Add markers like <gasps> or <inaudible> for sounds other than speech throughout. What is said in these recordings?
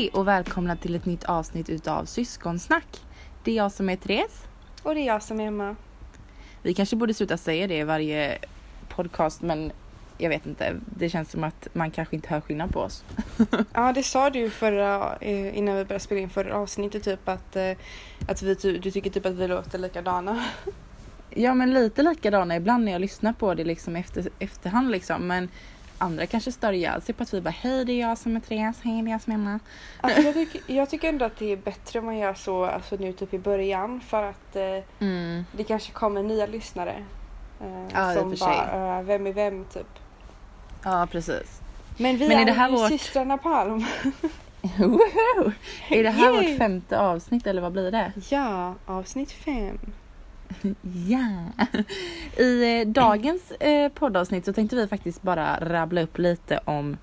Hej och välkomna till ett nytt avsnitt utav Syskonsnack. Det är jag som är Therese. Och det är jag som är Emma. Vi kanske borde sluta säga det i varje podcast men jag vet inte. Det känns som att man kanske inte hör skillnad på oss. <laughs> Ja, det sa du förra, eh, innan vi började spela in förra avsnittet typ att, eh, att vi, du tycker typ att vi låter likadana. Ja men lite likadana ibland när jag lyssnar på det liksom efter, efterhand liksom. Men andra kanske stör ihjäl sig på att vi bara hej det är jag som är Therese, hej det är jag som är Emma. Alltså, jag, tycker, jag tycker ändå att det är bättre om man gör så alltså, nu typ i början för att eh, Mm. det kanske kommer nya lyssnare. Eh, Ja, som bara, eh, vem är vem typ. Ja precis. Men vi Men är är, det här vårt- systrarna Palm. <laughs> Woho! Är det här Yay! vårt femte avsnitt eller vad blir det? Ja, avsnitt fem. Ja! I eh, dagens eh, poddavsnitt så tänkte vi faktiskt bara rabbla upp lite om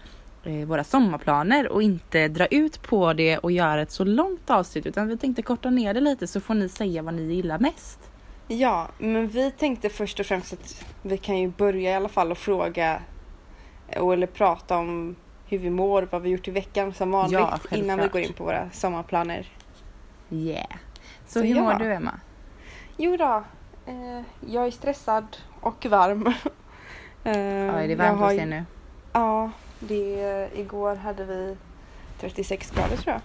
eh, våra sommarplaner och inte dra ut på det och göra ett så långt avsnitt utan vi tänkte korta ner det lite så får ni säga vad ni gillar mest. Ja, men vi tänkte först och främst att vi kan ju börja i alla fall och fråga eller prata om hur vi mår, vad vi gjort i veckan som vanligt Ja, innan vi går in på våra sommarplaner. Yeah! Så, Så hur ja. mår du Emma? Jo då, eh, jag är stressad och varm. <laughs> eh, Ja, är det varmt hos er nu? Ja, det, igår hade vi 36 grader tror jag.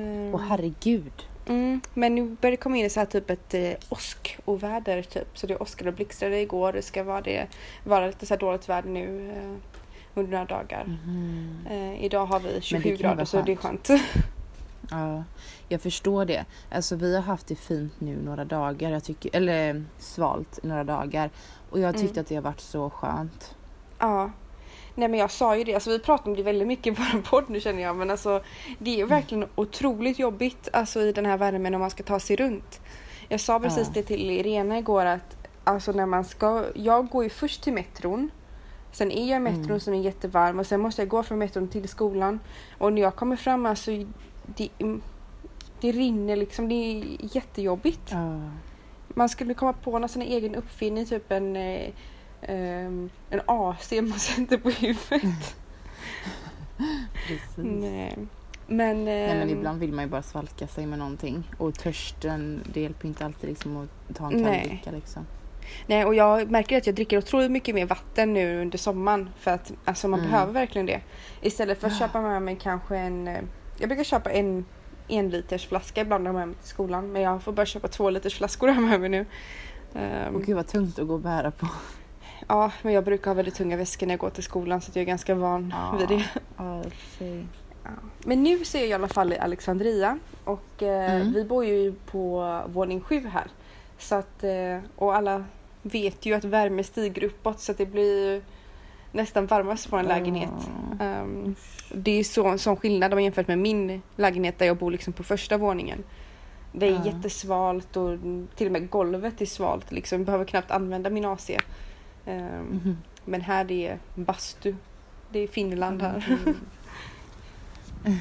Eh, Åh herregud! Mm, men nu börjar det komma in så här typ ett eh, åskoväder typ. Så det åskade och blixtrade igår. Det ska vara, det, vara lite så här dåligt väder nu eh, under några dagar. Mhm. Eh, idag har vi 27 kan ju grader så det är skönt. <laughs> Ja, jag förstår det. Alltså vi har haft det fint nu några dagar, jag tycker, eller svalt några dagar. Och jag tyckte Mm. att det har varit så skönt. ja. Nej men jag sa ju det, alltså vi pratar om det väldigt mycket i vår <laughs> podd nu känner jag men alltså det är verkligen otroligt jobbigt alltså i den här värmen om man ska ta sig runt. Jag sa precis Ja. det till Irena igår att alltså när man ska, jag går ju först till metron Sen är jag i metron Mm. som är jättevarm och sen måste jag gå från metron till skolan. Och när jag kommer fram alltså det, det rinner liksom, det är jättejobbigt. Ja. Man skulle komma på någon här egen uppfinning, typ en, eh, ehm, en AC man sätter på huvudet. <laughs> Precis. Nej. Men, Nej men ehm, ibland vill man ju bara svalka sig med någonting. Och törsten, det hjälper inte alltid liksom att ta en kall dricka liksom. Nej, och jag märker att jag dricker otroligt mycket mer vatten nu under sommaren. För att alltså, man Mm. behöver verkligen det. Istället för att köpa med mig kanske en... Jag brukar köpa en en liters flaska ibland när jag mig till skolan. Men jag får bara köpa två liters flaskor här med mig nu. Ehm, Och gud vad tungt att gå och bära på. Ja, men jag brukar ha väldigt tunga väskor när jag går till skolan så jag är ganska van vid det. Sig. Ja. Men nu så är jag i alla fall i Alexandria och eh, Mm. vi bor ju på våning sju här. Så att, eh, och alla vet ju att värme stiger uppåt så det blir nästan varmast på en lägenhet. Ja. Ehm, det är så, sån skillnad om jämfört med min lägenhet där jag bor liksom på första våningen. Det är Ja. jättesvalt och till och med golvet är svalt. Liksom. Jag behöver knappt använda min AC. Ehm, Mhm. Men här det är bastu. Det är Finland här. Mm. <laughs>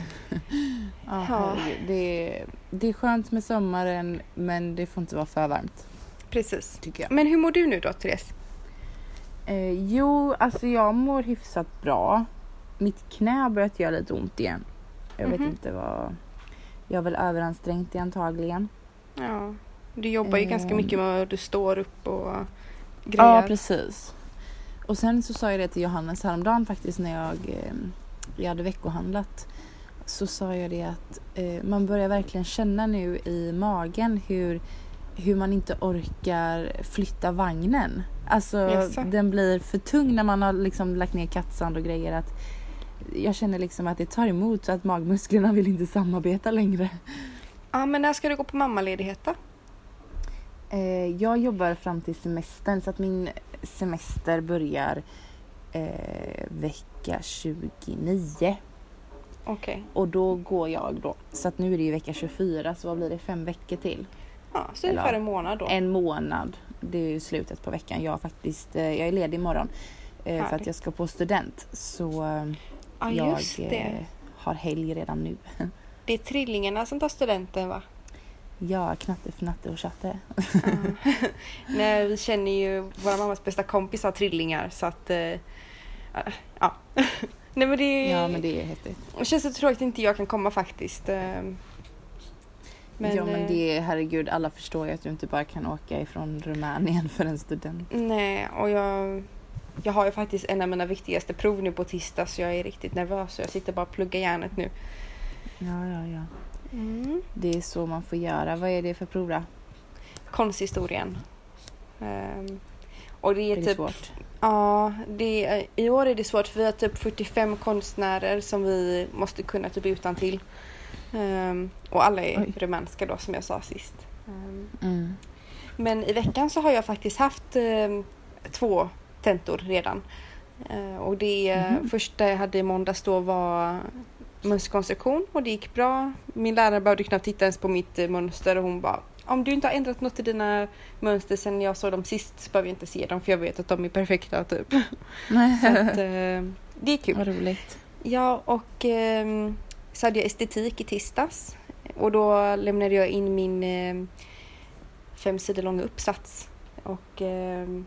Ja, Ja. det, är, det är skönt med sommaren men det får inte vara för varmt Precis. Men hur mår du nu då Therese? Eh, jo, alltså jag mår hyfsat bra. Mitt knä har börjat göra lite ont igen. Jag vet Mhm. inte vad... Jag har väl överansträngt det antagligen. Ja, du jobbar ju ganska Ehm. mycket med att du står upp och grejer. Ja, precis. Och sen så sa jag det till Johannes häromdagen faktiskt när jag, eh, jag hade veckohandlat. Så sa jag det att eh, man börjar verkligen känna nu i magen hur, hur man inte orkar flytta vagnen. Alltså Jaså? den blir för tung när man har liksom lagt ner kattsand och grejer. Att jag känner liksom att det tar emot så att magmusklerna vill inte samarbeta längre. Ja, men när ska du gå på mammaledighet då? Eh, jag jobbar fram till semestern så att min semester börjar eh, vecka 29 Okej. och då går jag då. Så att nu är det ju vecka 24 så vad blir det fem veckor till? Ja, så ungefär en månad då. En månad. Det är ju slutet på veckan. Jag, faktiskt, eh, jag är ledig imorgon eh, för att Härligt. jag ska på student. Så eh, Ja, jag just eh, har helg redan nu. Det är trillingarna som tar studenten va? Ja, knatte, fnatte och chatte. Ja. <laughs> <laughs> Nej, vi känner ju våra mammas bästa kompis har trillingar så att... eh, ja. <laughs> Nej men det, Ja men det är häftigt. det känns så tråkigt att inte jag kan komma faktiskt. ehm. ja men eh, det är herregud alla förstår ju att du inte bara kan åka ifrån Rumänien för en student. Nej, och jag, jag har ju faktiskt en av mina viktigaste prov nu på tisdag så jag är riktigt nervös. Så jag sitter bara och pluggar hjärnet nu. Ja ja ja. Mm. Det är så man får göra. Vad är det för prov då? Konsthistorien. Ehm, och det är, Är det typ... svårt? Ja, det är, i år är det svårt för vi har typ 45 konstnärer som vi måste kunna typ utan till. Ehm, och alla är Oj. rumänska då som jag sa sist. Ehm, Mm. men i veckan så har jag faktiskt haft två tentor redan. Eh, och det Mhm. första jag hade i måndags då var mönsterkonstruktion och det gick bra. Min lärare behövde knappt titta ens på mitt eh, mönster och hon bara om du inte har ändrat något i dina mönster sen jag såg dem sist så behöver jag inte se dem för jag vet att de är perfekta typ. <laughs> Så att, eh, det är kul. Vad roligt. Ja, och ehm, så hade jag estetik i tisdags. Och då lämnade jag in min fem sidor långa uppsats. Och ehm,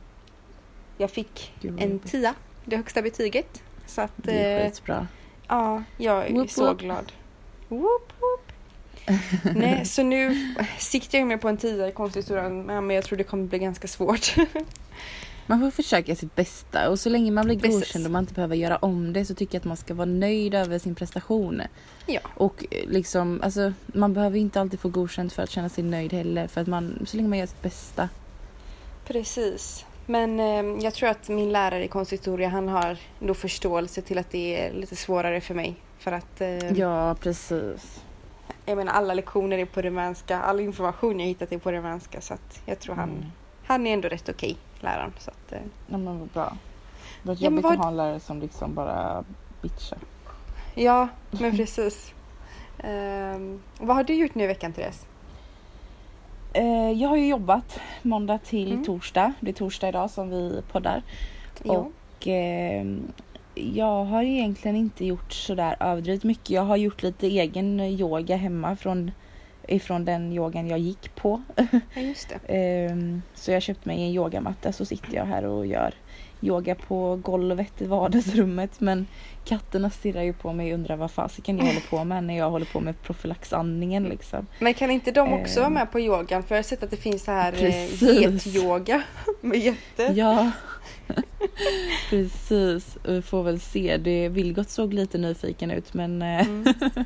jag fick Gud, en tia, det högsta betyget. Så att, Det är eh, skitbra. ja, jag är Whoop, så whoop. glad. Whoop, whoop. Nej, <laughs> så nu siktar jag mer på en tia i konsthistorien, men jag tror det kommer bli ganska svårt. <laughs> Man får försöka sitt bästa och så länge man blir godkänd och man inte behöver göra om det så tycker jag att man ska vara nöjd över sin prestation. Ja. Och eh, liksom, alltså man behöver inte alltid få godkänt för att känna sig nöjd heller för att man, så länge man gör sitt bästa. Precis. Men eh, jag tror att min lärare i konsthistoria han har då förståelse till att det är lite svårare för mig. För att eh, Ja, precis. jag menar alla lektioner är på rumänska, all information jag hittat är på rumänska så att jag tror han, Mm. han är ändå rätt okej, läraren. Så att, eh, Ja men vad bra. Det är Ja, jobbigt vad- att ha en lärare som liksom bara bitchar. ja, men precis. <laughs> Ehm, vad har du gjort nu i veckan Therese? Eh, jag har ju jobbat måndag till Mm. torsdag. Det är torsdag idag som vi poddar. Jo. Och eh, jag har egentligen inte gjort sådär överdrivet mycket. Jag har gjort lite egen yoga hemma från ifrån den yogan jag gick på. Ja, just det. <laughs> Ehm, så jag köpte mig en yogamatta så sitter jag här och gör yoga på golvet i vardagsrummet. Men katterna stirrar ju på mig och undrar vad fasiken jag håller på med när jag håller på med profylaxandningen liksom. Men kan inte de också vara Ehm. med på yogan? För jag har sett att det finns så här eh, Precis. getyoga <laughs> med jätte. Ja, <laughs> precis. Vi får väl se. Det, Vilgot såg lite nyfiken ut men eh, Mm. <laughs>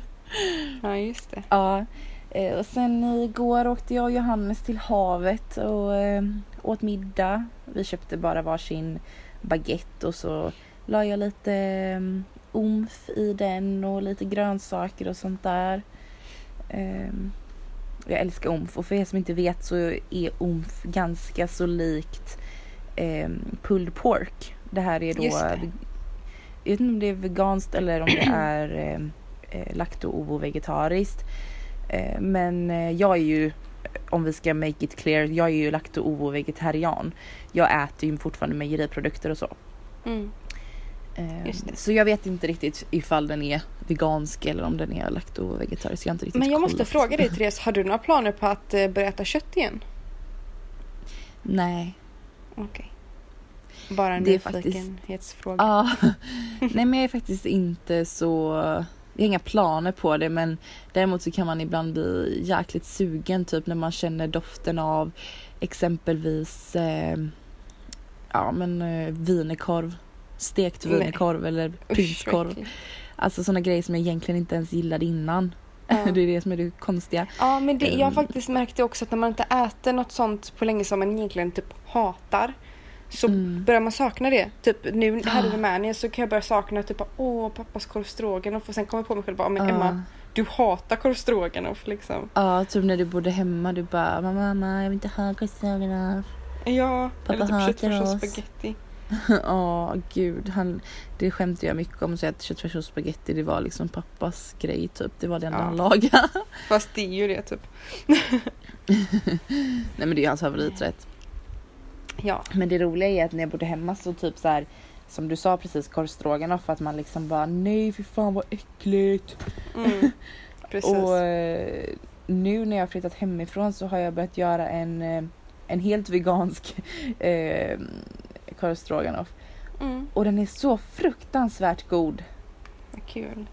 Ja, just det. ja. Eh, Och sen igår åkte jag och Johannes till havet och eh, åt middag. Vi köpte bara varsin baguette och så la jag lite omf i den och lite grönsaker och sånt där. Ehm, jag älskar omf och för er som inte vet så är omf ganska så likt um, pulled pork. Det här är då, det. jag vet inte om det är veganskt eller om det <clears throat> är um, eh, lakto-ovo-vegetariskt. Men eh, jag är ju, om vi ska make it clear, jag är ju lakto-ovo-vegetarian. Jag äter ju fortfarande mejeriprodukter och så. Mm. Eh. Så jag vet inte riktigt ifall den är vegansk eller om den är lakto-vegetarisk. Jag inte riktigt Men jag måste kollat. fråga dig Therese, har du några planer på att eh, börja äta kött igen? Nej. Okej. Bara en Det är faktiskt- nyfikenhetsfråga. Ja. <laughs> Nej men jag är faktiskt inte så... Jag har inga planer på det men däremot så kan man ibland bli jäkligt sugen typ när man känner doften av exempelvis eh, ja men eh, wienerkorv. Stekt Nej. wienerkorv eller prinskorv. Alltså sådana grejer som jag egentligen inte ens gillade innan. Ja. <laughs> det är det som är det konstiga. Ja men det, jag har Ehm. faktiskt märkt det också att när man inte äter något sånt på länge som man egentligen typ hatar så Mm. börjar man sakna det. Typ nu här i Ah. Rumänien så kan jag börja sakna typ åh pappas korv stroganoff och sen kommer jag på mig själv bara men Ja. Emma du hatar korv stroganoff liksom. Ja, typ när du bodde hemma du bara mamma jag vill inte ha korvstroganoff. Ja, Pappa eller typ hatar köttfärs och spagetti. <laughs> Ja, gud. Han, det skämtade jag mycket om. att säga att köttfärs och spagetti det var liksom pappas grej typ. Det var det enda Ja. han lagade. Fast det är ju det typ. <laughs> Nej men det är hans favoriträtt. Ja. Men det roliga är att när jag bodde hemma så typ så här som du sa precis korvstroganoff att man liksom bara nej för fan vad äckligt. Mm. <laughs> Och eh, nu när jag flyttat hemifrån så har jag börjat göra en, eh, en helt vegansk <laughs> eh, korvstroganoff. Mm. Och den är så fruktansvärt god. kul.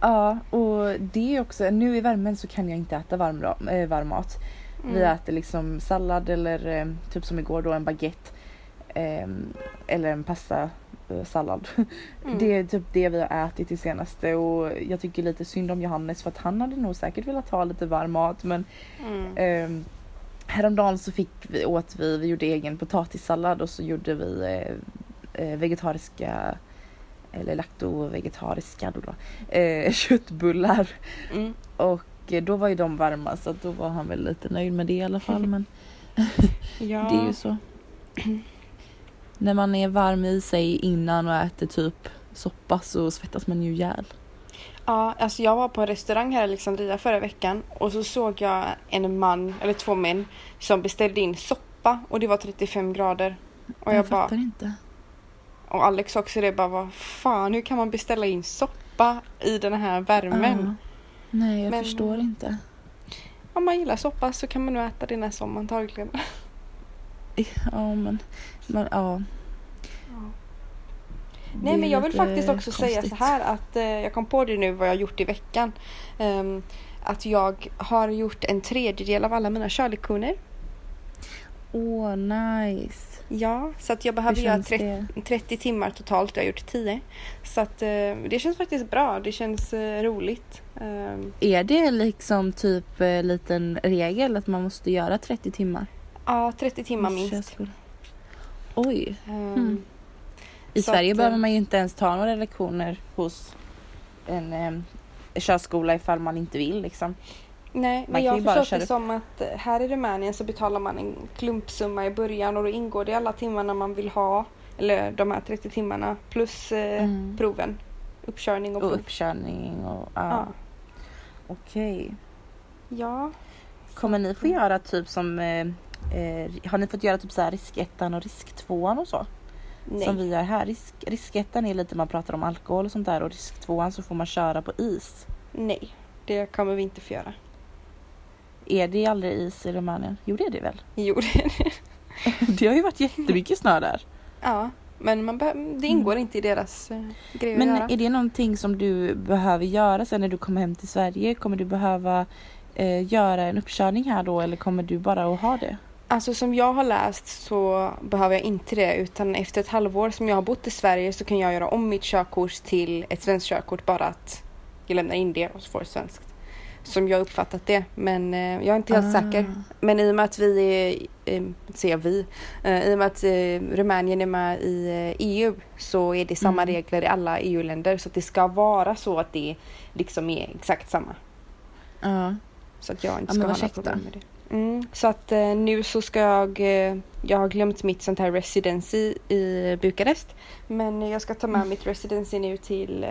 Ja, och det är också, nu i värmen så kan jag inte äta varm, äh, varm mat. Mm. Vi äter liksom sallad eller eh, typ som igår då en baguette. Eh, eller en pasta eh, sallad. <laughs> Mm. Det är typ det vi har ätit det senaste och jag tycker lite synd om Johannes för att han hade nog säkert velat ha lite varm mat men Mm. eh, häromdagen så fick vi, åt vi, vi gjorde egen potatissallad och så gjorde vi eh, eh, vegetariska eller lakto-vegetariska då, då eh, <laughs> köttbullar Mm. och då var ju de varma så då var han väl lite nöjd med det i alla fall men <laughs> Ja. <laughs> det är ju så. När man är varm i sig innan och äter typ soppa så svettas man ju ihjäl. Ja, alltså jag var på en restaurang här i Alexandria förra veckan och så såg jag en man, eller två män, som beställde in soppa och det var 35 grader. Och jag, jag bara, fattar inte. och Alex också det bara, vad fan, hur kan man beställa in soppa i den här värmen? Ja. Nej jag Men- förstår inte. Om man gillar soppa så kan man nog äta det nästa sommar antagligen. Ja men, men ja. Det Nej men jag vill faktiskt också säga så konstigt. här att eh, jag kom på det nu vad jag gjort i veckan. Ehm, att jag har gjort en tredjedel av alla mina körlektioner. Åh nice. Ja, så att jag behöver göra känns 30, det? 30 timmar totalt. Jag har gjort 10. Så att eh, det känns faktiskt bra. Det känns eh, roligt. Ehm, Är det liksom typ eh, liten regel att man måste göra 30 timmar? ja, 30 timmar minst. Oj. Mm. I Så Sverige att, behöver eh, man ju inte ens ta några lektioner hos en eh, körskola ifall man inte vill liksom. Nej, men jag har förstått köra det som att eh, här i Rumänien så betalar man en klumpsumma i början och då ingår det alla timmarna man vill ha. Eller de här 30 timmarna plus eh, Mm. proven. Uppkörning och Och prov. uppkörning och ja. Ja. Okej. ja. Kommer ni få göra typ som eh, eh, har ni fått göra typ så här riskettan och risktvåan och så? Nej. Som vi gör här. Risk, riskettan är lite man pratar om alkohol och sånt där och risktvåan så får man köra på is. Nej, det kommer vi inte få göra. Är det aldrig is i Rumänien? Jo det är det väl? <laughs> Jo, det är det. <laughs> Det har ju varit jättemycket snö där. Ja, men man det ingår inte i deras eh, grejer Men att göra. är det någonting som du behöver göra sen när du kommer hem till Sverige? Kommer du behöva eh, göra en uppkörning här då eller kommer du bara att ha det? Alltså som jag har läst så behöver jag inte det utan efter ett halvår som jag har bott i Sverige så kan jag göra om mitt körkort till ett svenskt körkort bara att jag lämnar in det och så får jag svenskt. Som jag uppfattat det men eh, jag är inte helt Ah. säker. Men i och med att vi är, eh, säger vi, eh, i och med att eh, Rumänien är med i eh, EU så är det samma Mm. regler i alla EU-länder så att det ska vara så att det liksom är exakt samma. Ja. Så att jag inte Ja, ska men ha några problem med det. Mm, så att eh, nu så ska jag, eh, jag har glömt mitt sånt här residency i Bukarest. Men jag ska ta med Mm. mitt residency nu till, eh,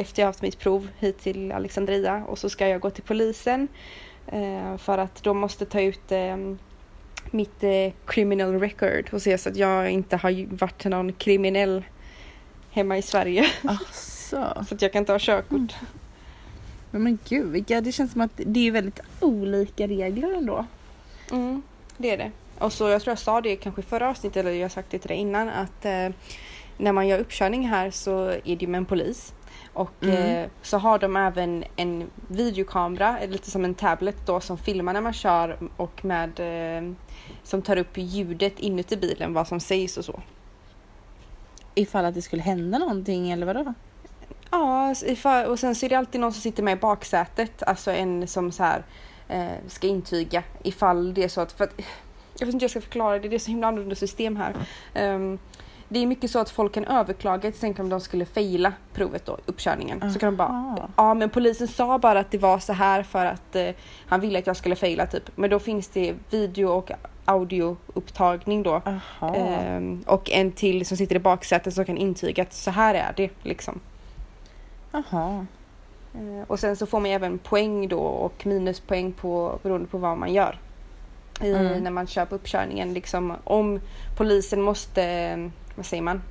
efter jag haft mitt prov hit till Alexandria och så ska jag gå till polisen. Eh, för att de måste ta ut eh, mitt eh, criminal record och se så att jag inte har varit någon kriminell hemma i Sverige. Asså. <laughs> så att jag kan ta körkort. Mm. Men, men gud, vilka, det känns som att det är väldigt olika regler ändå. Mm, det är det. Och så jag tror jag sa det kanske i förra avsnittet eller jag har sagt det till dig innan att eh, när man gör uppkörning här så är det ju med en polis. Och Mm. eh, så har de även en videokamera, lite som en tablet då som filmar när man kör och med eh, som tar upp ljudet inuti bilen, vad som sägs och så. Ifall att det skulle hända någonting eller vadå? Ja, ifall, och sen så är det alltid någon som sitter med i baksätet, alltså en som så här eh, ska intyga ifall det är så att, för att jag vet inte hur jag ska förklara det, det är så himla annorlunda system här. Ehm, det är mycket så att folk kan överklaga till exempel om de skulle fejla provet då, uppkörningen. Så kan de bara, Aha. ja men polisen sa bara att det var så här för att eh, han ville att jag skulle fejla typ. Men då finns det video och audioupptagning då. Aha. Ehm, och en till som sitter i baksätet som kan intyga att så här är det liksom. Aha. Eh, Och sen så får man även poäng då och minuspoäng på, beroende på vad man gör. I, Mm. När man kör på uppkörningen. Liksom, om polisen måste, vad säger man?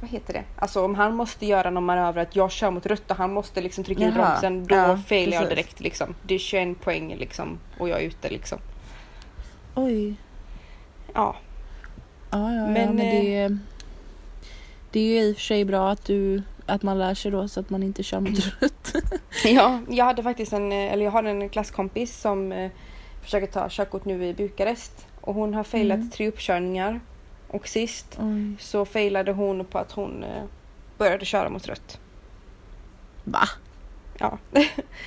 Vad heter det? Alltså om han måste göra någon manöver att jag kör mot rött och han måste liksom trycka Jaha, bromsen. Då ja, failar jag precis. direkt liksom. Det är 21 poäng liksom och jag är ute liksom. Oj. Ja. Ja, ja, ja Men, men, det, det är ju i och för sig bra att du att man lär sig då så att man inte kör mot <laughs> rött. Ja, jag hade faktiskt en, eh, eller jag har en klasskompis som eh, försöker ta körkort nu i Bukarest. Och hon har failat Mm. tre uppkörningar. Och sist Oj. så failade hon på att hon eh, började köra mot rött. Va? Ja. <laughs>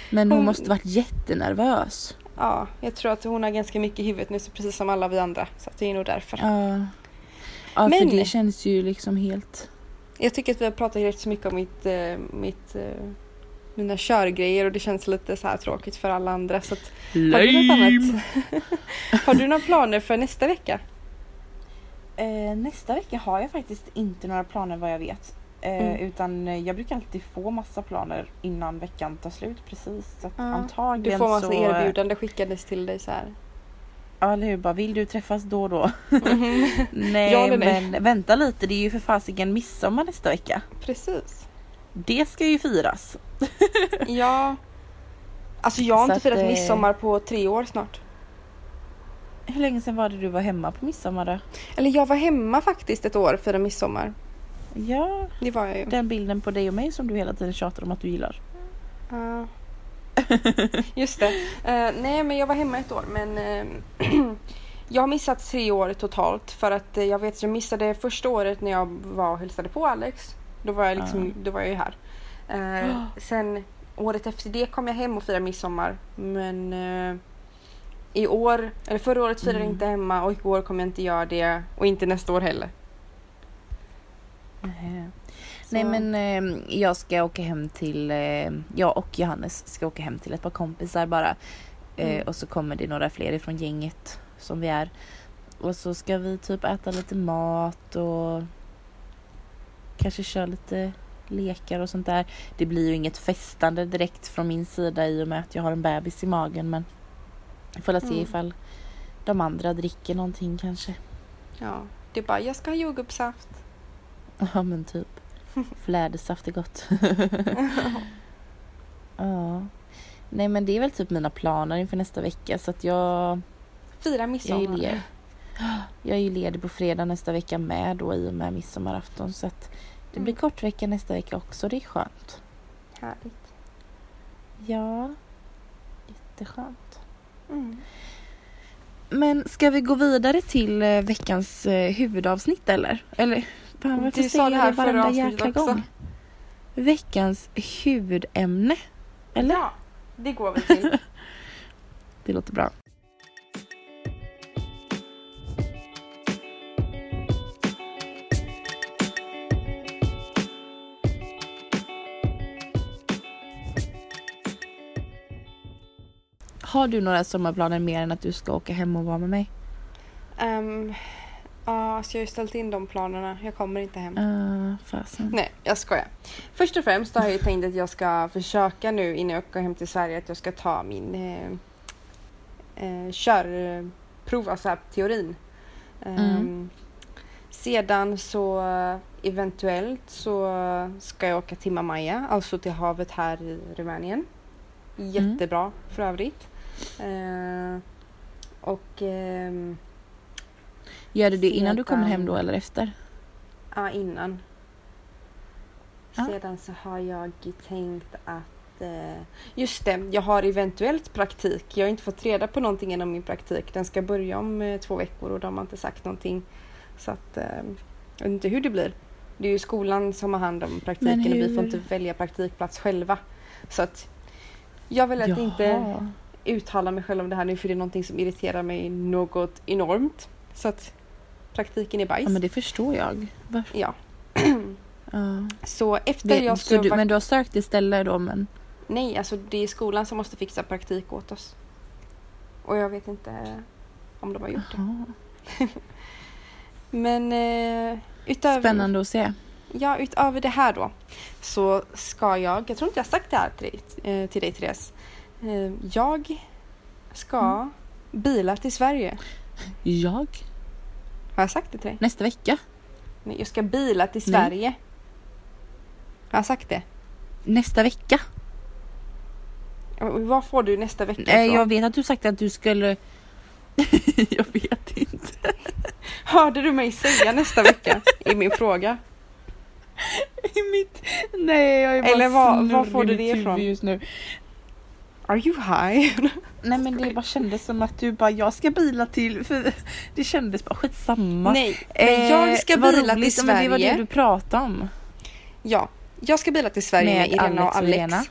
Men hon Hon- måste varit jättenervös. ja, jag tror att hon har ganska mycket i huvudet nu, så precis som alla vi andra. Så det är nog därför. Ja. Ja Men- för det känns ju liksom helt... Jag tycker att vi har pratat rätt så mycket om mitt, eh, mitt, eh, mina körgrejer och det känns lite så här tråkigt för alla andra. Så att, har, du något annat? <laughs> har du några planer för nästa vecka? Eh, nästa vecka har jag faktiskt inte några planer vad jag vet. Eh, Mm. Utan eh, jag brukar alltid få massa planer innan veckan tar slut precis. Så att Ja, antagligen Du får massa så... erbjudande skickades till dig så här. Ja eller hur, bara vill du träffas då och då? Mhm. <laughs> nej Ja nej? men vänta lite, det är ju för fasiken midsommar nästa vecka. Precis. Det ska ju firas. Ja. Alltså jag har Så inte firat eh, midsommar på tre år snart. Hur länge sedan var det du var hemma på midsommar då? Eller jag var hemma faktiskt ett år för en midsommar. Ja, Det var jag ju. den bilden på dig och mig som du hela tiden tjatar om att du gillar. Ja. <laughs> Just det. Eh, nej men jag var hemma ett år men eh, <clears throat> jag har missat tre år totalt för att eh, jag vet jag missade första året när jag var och hälsade på Alex. Då var jag, liksom, då var jag ju här. <gasps> Sen året efter det kom jag hem och firade midsommar men i år, eller förra året firade jag Mm. inte hemma och i år kommer jag inte göra det och inte nästa år heller. Nej. Så- Nej men eh, jag ska åka hem till, eh, jag och Johannes ska åka hem till ett par kompisar bara. Eh, Mm. Och så kommer det några fler ifrån gänget som vi är. Och så ska vi typ äta lite mat och kanske köra lite lekar och sånt där. Det blir ju inget festande direkt från min sida i och med att jag har en bebis i magen men får se Mm. ifall de andra dricker någonting kanske. Ja, det är bara jag ska ha jordgubbssaft. <laughs> Ja men typ. <laughs> Flädersaft är gott. <laughs> ja. Nej men det är väl typ mina planer inför nästa vecka så att jag, Fira jag är midsommar. <gasps> Jag är ju ledig på fredag nästa vecka med då i och med midsommarafton så att det blir Mm. kort vecka nästa vecka också. Det är skönt. Härligt. Ja. Jätteskönt. Mm. Men ska vi gå vidare till eh, veckans eh, huvudavsnitt eller? Eller fan, varför Du säger jag här det varenda jäkla också. gång? Veckans huvudämne. Eller? Ja, det går vi till. <laughs> Det låter bra. Har du några sommarplaner mer än att du ska åka hem och vara med mig? um, ja, så jag har ju ställt in de planerna. Jag kommer inte hem. Uh, fasen. Nej, jag skojar. Först och främst har jag ju tänkt att jag ska försöka nu innan jag åker hem till Sverige att jag ska ta min eh, eh, körprov, alltså teorin. Ehm, Mm. Sedan så eventuellt så ska jag åka till Mamaja, alltså till havet här i Rumänien. Jättebra för övrigt. Eh, och ehm, Gör du det innan du kommer Sedan- hem då eller efter? Ja, innan. Ja. Sedan så har jag tänkt att... Eh, just det, jag har eventuellt praktik. Jag har inte fått reda på någonting än om min praktik. Den ska börja om eh, två veckor och de har inte sagt någonting. Så att... Eh, jag vet inte hur det blir. Det är ju skolan som har hand om praktiken och vi får inte välja praktikplats själva. Så att... Jag vill att inte Jaha. Uttala mig själv om det här nu för det är någonting som irriterar mig något enormt. Så att praktiken är bajs. Ja men det förstår jag. Var... <clears throat> Ja. Så efter Vet- jag ska... du, men du har sökt istället då men? Nej, alltså det är skolan som måste fixa praktik åt oss. Och jag vet inte om de har gjort det. Jaha. <laughs> Men eh, utöver, Spännande att se. ja, utöver det här då så ska jag, jag tror inte jag sagt det här till dig, eh, till dig Therese. Eh, jag ska Mm. bila till Sverige. Jag? Har jag sagt det till dig? Nästa vecka? Nej, jag ska bila till Nej. Sverige. Har jag sagt det? Nästa vecka? Vad får du nästa vecka Nej ifrån? jag vet att du sagt att du skulle... <laughs> jag vet inte. Hörde du mig säga nästa vecka? i min fråga. i mitt... Nej, jag är bara Eller vad- snurrig var får du det ifrån? just nu. Are you high? <laughs> Nej men det bara kändes som att du bara, jag ska bila till, för det kändes bara skitsamma. Nej, men jag ska Eh, bila roligt, till men Det var det Sverige. du pratade om. Ja, jag ska bila till Sverige med, Med Irena Alex och och Alex. Irena.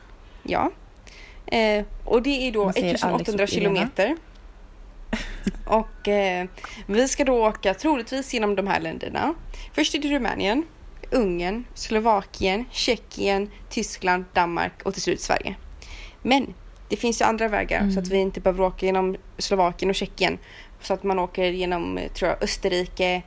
Ja. Eh, och det är då Man säger Alex 1800 och Irena. kilometer. <laughs> Och eh, vi ska då åka troligtvis genom de här länderna. Först är det Rumänien, Ungern, Slovakien, Tjeckien, Tyskland, Danmark och till slut Sverige. Men det finns ju andra vägar Mm. så att vi inte behöver åka genom Slovakien och Tjeckien. Så att man åker genom, eh, tror jag, Österrike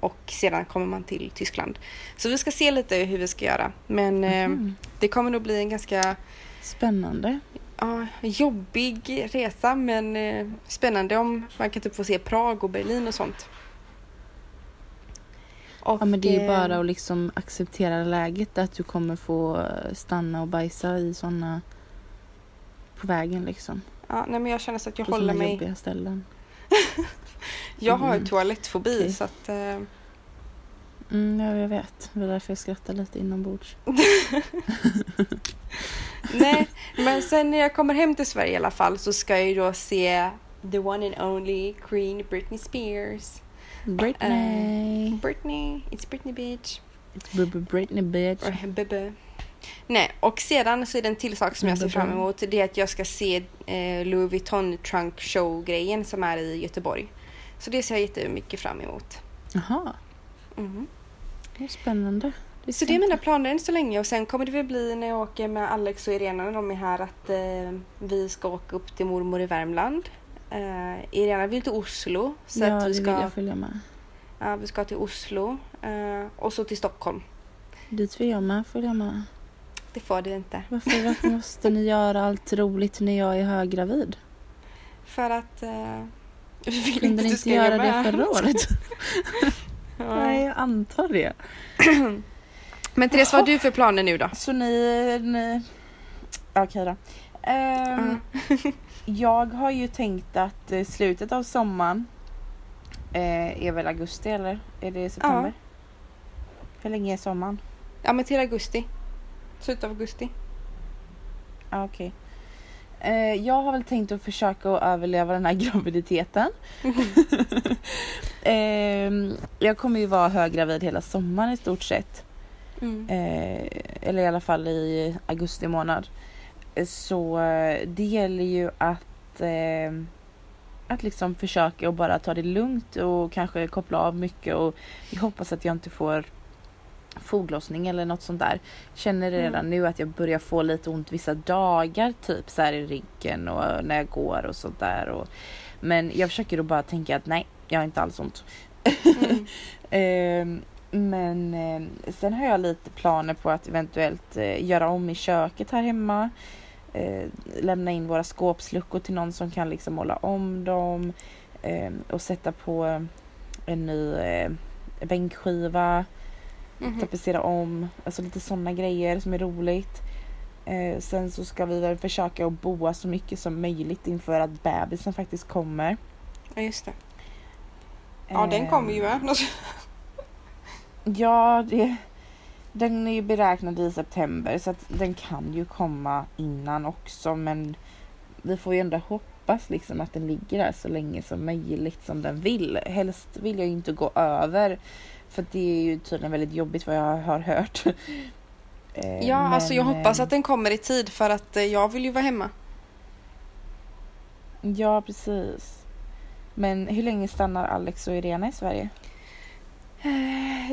och sedan kommer man till Tyskland. Så vi ska se lite hur vi ska göra. Men eh, Mhm. det kommer nog bli en ganska Spännande. ja, jobbig resa men eh, spännande om man kan typ få se Prag och Berlin och sånt. Och, Ja men det är ju eh, bara att liksom acceptera läget att du kommer få stanna och bajsa i sådana på vägen liksom. Ja, nej men jag känner så att jag På håller mig. jobbiga ställen. <laughs> Jag har ju Mm. toalettfobi Okej. så att eh, Mm, ja jag vet. Det var därför jag skrattade lite inombords. <laughs> <laughs> nej. Men sen när jag kommer hem till Sverige i alla fall så ska jag ju då se the one and only Queen Britney Spears. Britney. Britney, it's Britney bitch. It's Britney bitch. Or bebe. Nej, och sedan så är det en till sak som jag ser fram emot. Det är att jag ska se eh, Louis Vuitton Trunk Show-grejen som är i Göteborg. Så det ser jag jättemycket fram emot. Jaha, Mhm. det är spännande. Det Så det är mina planer än så länge och sen kommer det väl bli när jag åker med Alex och Irena när de är här att eh, vi ska åka upp till mormor i Värmland. Eh, Irena vill till Oslo så ja, att vi det ska, vill jag följa med. ja, vi ska till Oslo eh, och så till Stockholm. Dit vill jag med följa med. Det får du inte. Varför, varför måste ni göra allt roligt när jag är höggravid? För att eh, vi vill Kunde inte ni inte göra det förra <laughs> året? Ja. Nej, jag antar det. <clears throat> Men Therese, vad har du för planer nu då? Så ni... ni... Okej då. Ehm, Mm. <laughs> Jag har ju tänkt att eh, slutet av sommaren eh, är väl augusti eller? Är det september? Hur länge är sommaren? Ja men till augusti. Slutet av augusti. Ah, Okej. Eh, jag har väl tänkt att försöka att överleva den här <laughs> graviditeten. <laughs> Ehm, jag kommer ju vara höggravid hela sommaren i stort sett. Mm. Eh, eller i alla fall i augusti månad. Eh, Så eh, det gäller ju att, eh, att liksom försöka och bara ta det lugnt och kanske koppla av mycket och jag hoppas att jag inte får foglossning eller något sånt där. Känner redan Mm. nu att jag börjar få lite ont vissa dagar typ så här i ryggen och när jag går och sånt där. Och, men jag försöker då bara tänka att nej, jag har inte alls ont. Mm. <laughs> Ehm, men eh, sen har jag lite planer på att eventuellt eh, göra om i köket här hemma. Eh, lämna in våra skåpsluckor till någon som kan liksom måla om dem. Eh, och sätta på en ny eh, bänkskiva. Mhm. Tapetsera om. Alltså lite sådana grejer som är roligt. Eh, sen så ska vi väl försöka att boa så mycket som möjligt inför att bebisen faktiskt kommer. Ja just det. Ja den kommer ju med. <laughs> Ja, det, den är ju beräknad i september så att den kan ju komma innan också men vi får ju ändå hoppas liksom att den ligger där så länge som möjligt som den vill. Helst vill jag ju inte gå över för det är ju tydligen väldigt jobbigt vad jag har hört. <laughs> Eh, Ja alltså jag men, hoppas eh, att den kommer i tid för att eh, jag vill ju vara hemma. Ja, precis. Men hur länge stannar Alex och Irena i Sverige?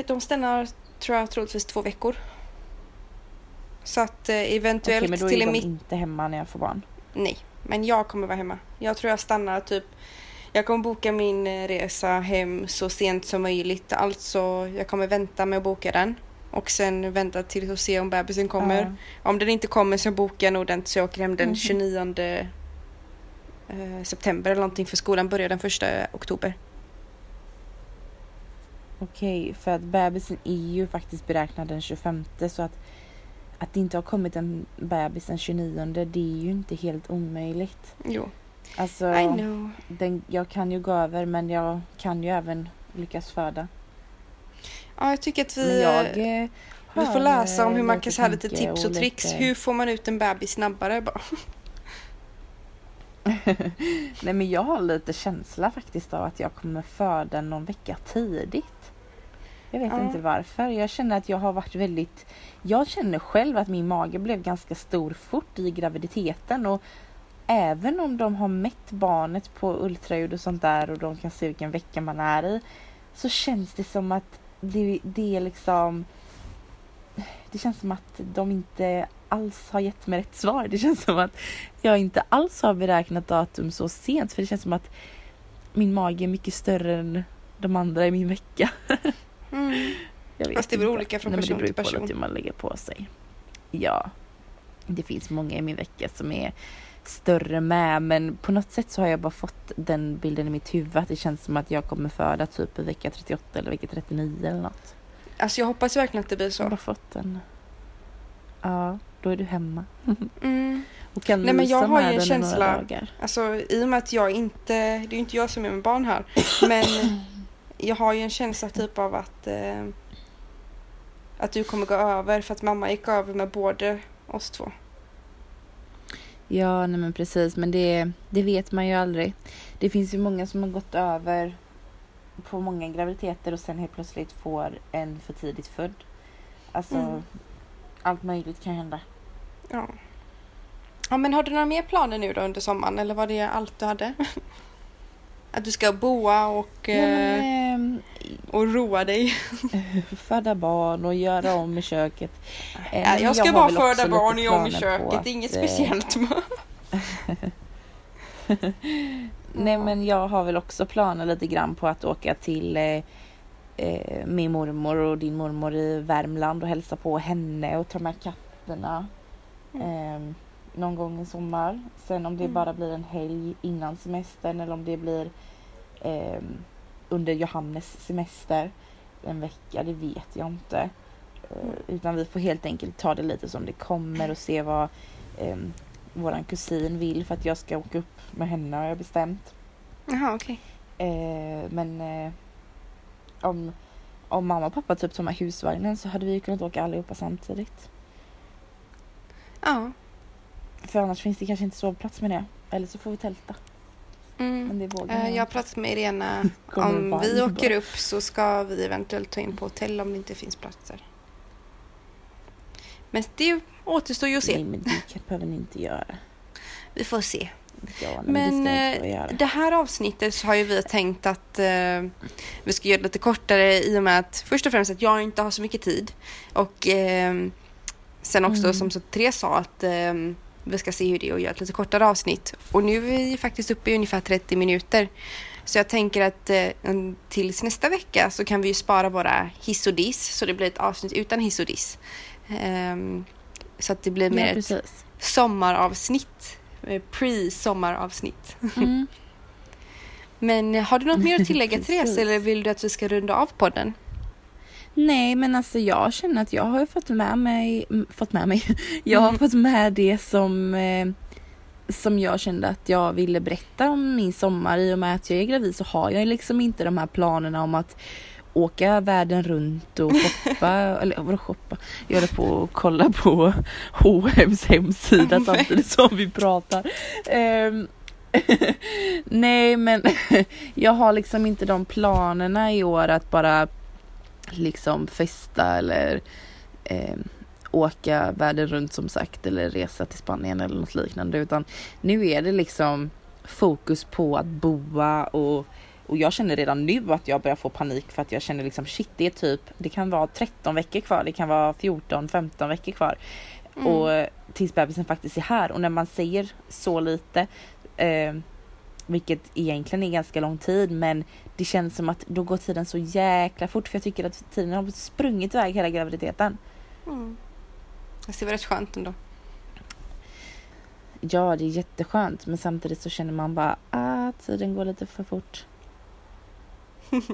De stannar tror jag troligtvis två veckor. Så att eh, Okej, eventuellt men då till är de mitt... inte hemma när jag får barn. Nej, men jag kommer vara hemma. Jag tror jag stannar typ... Jag kommer boka min eh, resa hem så sent som möjligt. Alltså, jag kommer vänta med att boka den. Och sen vänta till att se om bebisen kommer. Ja. Om den inte kommer så bokar jag nog den så jag åker hem den Mhm. 29 eh, september eller någonting för skolan börjar den första oktober. Okej, för att bebisen är ju faktiskt beräknad den 25 så att att det inte har kommit en bebis den 29 det är ju inte helt omöjligt. Jo, Alltså, I know. den, jag kan ju gå över men jag kan ju även lyckas föda. Ja, jag tycker att vi... Jag eh, Vi får läsa om hur eh, man lite kan säga lite tips och tricks. lite- Hur får man ut en bebis snabbare bara? <laughs> <laughs> Nej men jag har lite känsla faktiskt av att jag kommer föda någon vecka tidigt. Jag vet Ja. inte varför. Jag känner att jag har varit väldigt... Jag känner själv att min mage blev ganska stor fort i graviditeten och även om de har mätt barnet på ultraljud och sånt där och de kan se vilken vecka man är i så känns det som att det, det är liksom det känns som att de inte alls har gett mig rätt svar. Det känns som att jag inte alls har beräknat datum så sent för det känns som att min mage är mycket större än de andra i min vecka. <laughs> Mm. Jag vet Fast det väl inte. olika från Nej, men person det beror till på person. hur man lägger på sig. Ja, det finns många i min vecka som är större med men på något sätt så har jag bara fått den bilden i mitt huvud att det känns som att jag kommer föda typ i vecka 38 eller vecka 39 eller något. Alltså jag hoppas verkligen att det blir Jag har så. bara fått den. Ja, då är du hemma. <laughs> Mm. Och kan Nej, men jag har ju en känsla-. Alltså i och med att jag inte, det är ju inte jag som är med barn här, men <clears throat> jag har ju en känsla typ av att eh, att du kommer gå över för att mamma gick över med både oss två. Ja, nej men precis. Men det, det vet man ju aldrig. Det finns ju många som har gått över på många graviditeter och sen helt plötsligt får en för tidigt född. Alltså, Mm. allt möjligt kan hända. Ja. Ja men har du några mer planer nu då under sommaren eller var det allt du hade? <laughs> Att du ska boa och, eh, Nej, men, och roa dig? <laughs> föda barn och göra om i köket. Men jag ska har bara föda barn och göra om i köket, inget att, eh, speciellt. <laughs> Nej men jag har väl också planer lite grann på att åka till eh, eh, min mormor och din mormor i Värmland och hälsa på henne och ta med katterna. Eh, någon gång i sommar. Sen om det Mm. bara blir en helg innan semestern eller om det blir eh, under Johannes semester en vecka, det vet jag inte. Eh, Mm. utan vi får helt enkelt ta det lite som det kommer och se vad eh, våran kusin vill för att jag ska åka upp med henne har jag bestämt. Jaha okej. Eh, men eh, om, om mamma och pappa typ tar med husvagnen så hade vi kunnat åka allihopa samtidigt. Ja. För annars finns det kanske inte sovplats med det. Eller så får vi tälta. Men Mm. det vågar Eh, jag Jag har pratat med Irena. <laughs> Om vi åker upp så ska vi eventuellt ta in på hotell om det inte finns platser. Men det återstår ju att se. Nej men det behöver ni inte göra. Vi får se. Ja, nej, Men det eh, det här avsnittet så har ju vi tänkt att eh, vi ska göra det lite kortare i och med att först och främst att jag inte har så mycket tid. Och eh, sen också Mm. som så Therese sa att eh, vi ska se hur det är att göra ett lite kortare avsnitt. Och nu är vi faktiskt uppe i ungefär 30 minuter. Så jag tänker att eh, tills nästa vecka så kan vi spara våra hiss och diss så det blir ett avsnitt utan hiss och diss. Ehm, så att det blir mer Ja, ett sommaravsnitt. eh, Pre-sommaravsnitt. Mm. <laughs> Men har du något mer att tillägga. <laughs> Therese eller vill du att vi ska runda av podden? Nej men alltså jag känner att jag har ju fått med mig, fått med mig, <laughs> jag har Mm. fått med det som eh, som jag kände att jag ville berätta om min sommar i och med att jag är gravid så har jag liksom inte de här planerna om att åka världen runt och shoppa, <laughs> eller vadå shoppa? Jag håller på att kolla på H&M's hemsida <laughs> samtidigt som vi pratar. Ehm, Nej men jag har liksom inte de planerna i år att bara liksom festa eller eh, åka världen runt som sagt eller resa till Spanien eller något liknande. Utan nu är det liksom fokus på att boa och, och jag känner redan nu att jag börjar få panik för att jag känner liksom shit det är typ det kan vara 13 veckor kvar det kan vara 14 15 veckor kvar. Mm. och tills bebisen faktiskt är här. Och när man säger så lite eh, vilket egentligen är ganska lång tid men det känns som att då går tiden så jäkla fort för jag tycker att tiden har sprungit iväg hela graviditeten. Mm. Det var rätt skönt ändå. Ja det är jätteskönt men samtidigt så känner man bara att tiden går lite för fort. <laughs>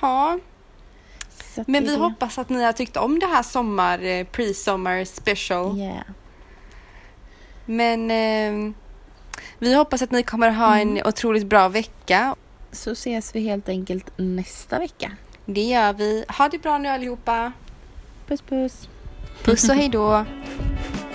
Ja, men vi det. hoppas att ni har tyckt om det här sommar, eh, pre-sommar special. Yeah. Men eh, vi hoppas att ni kommer ha en Mm. otroligt bra vecka. Så ses vi helt enkelt nästa vecka. Det gör vi. Ha det bra nu allihopa. Puss puss. Puss och hej då! <laughs>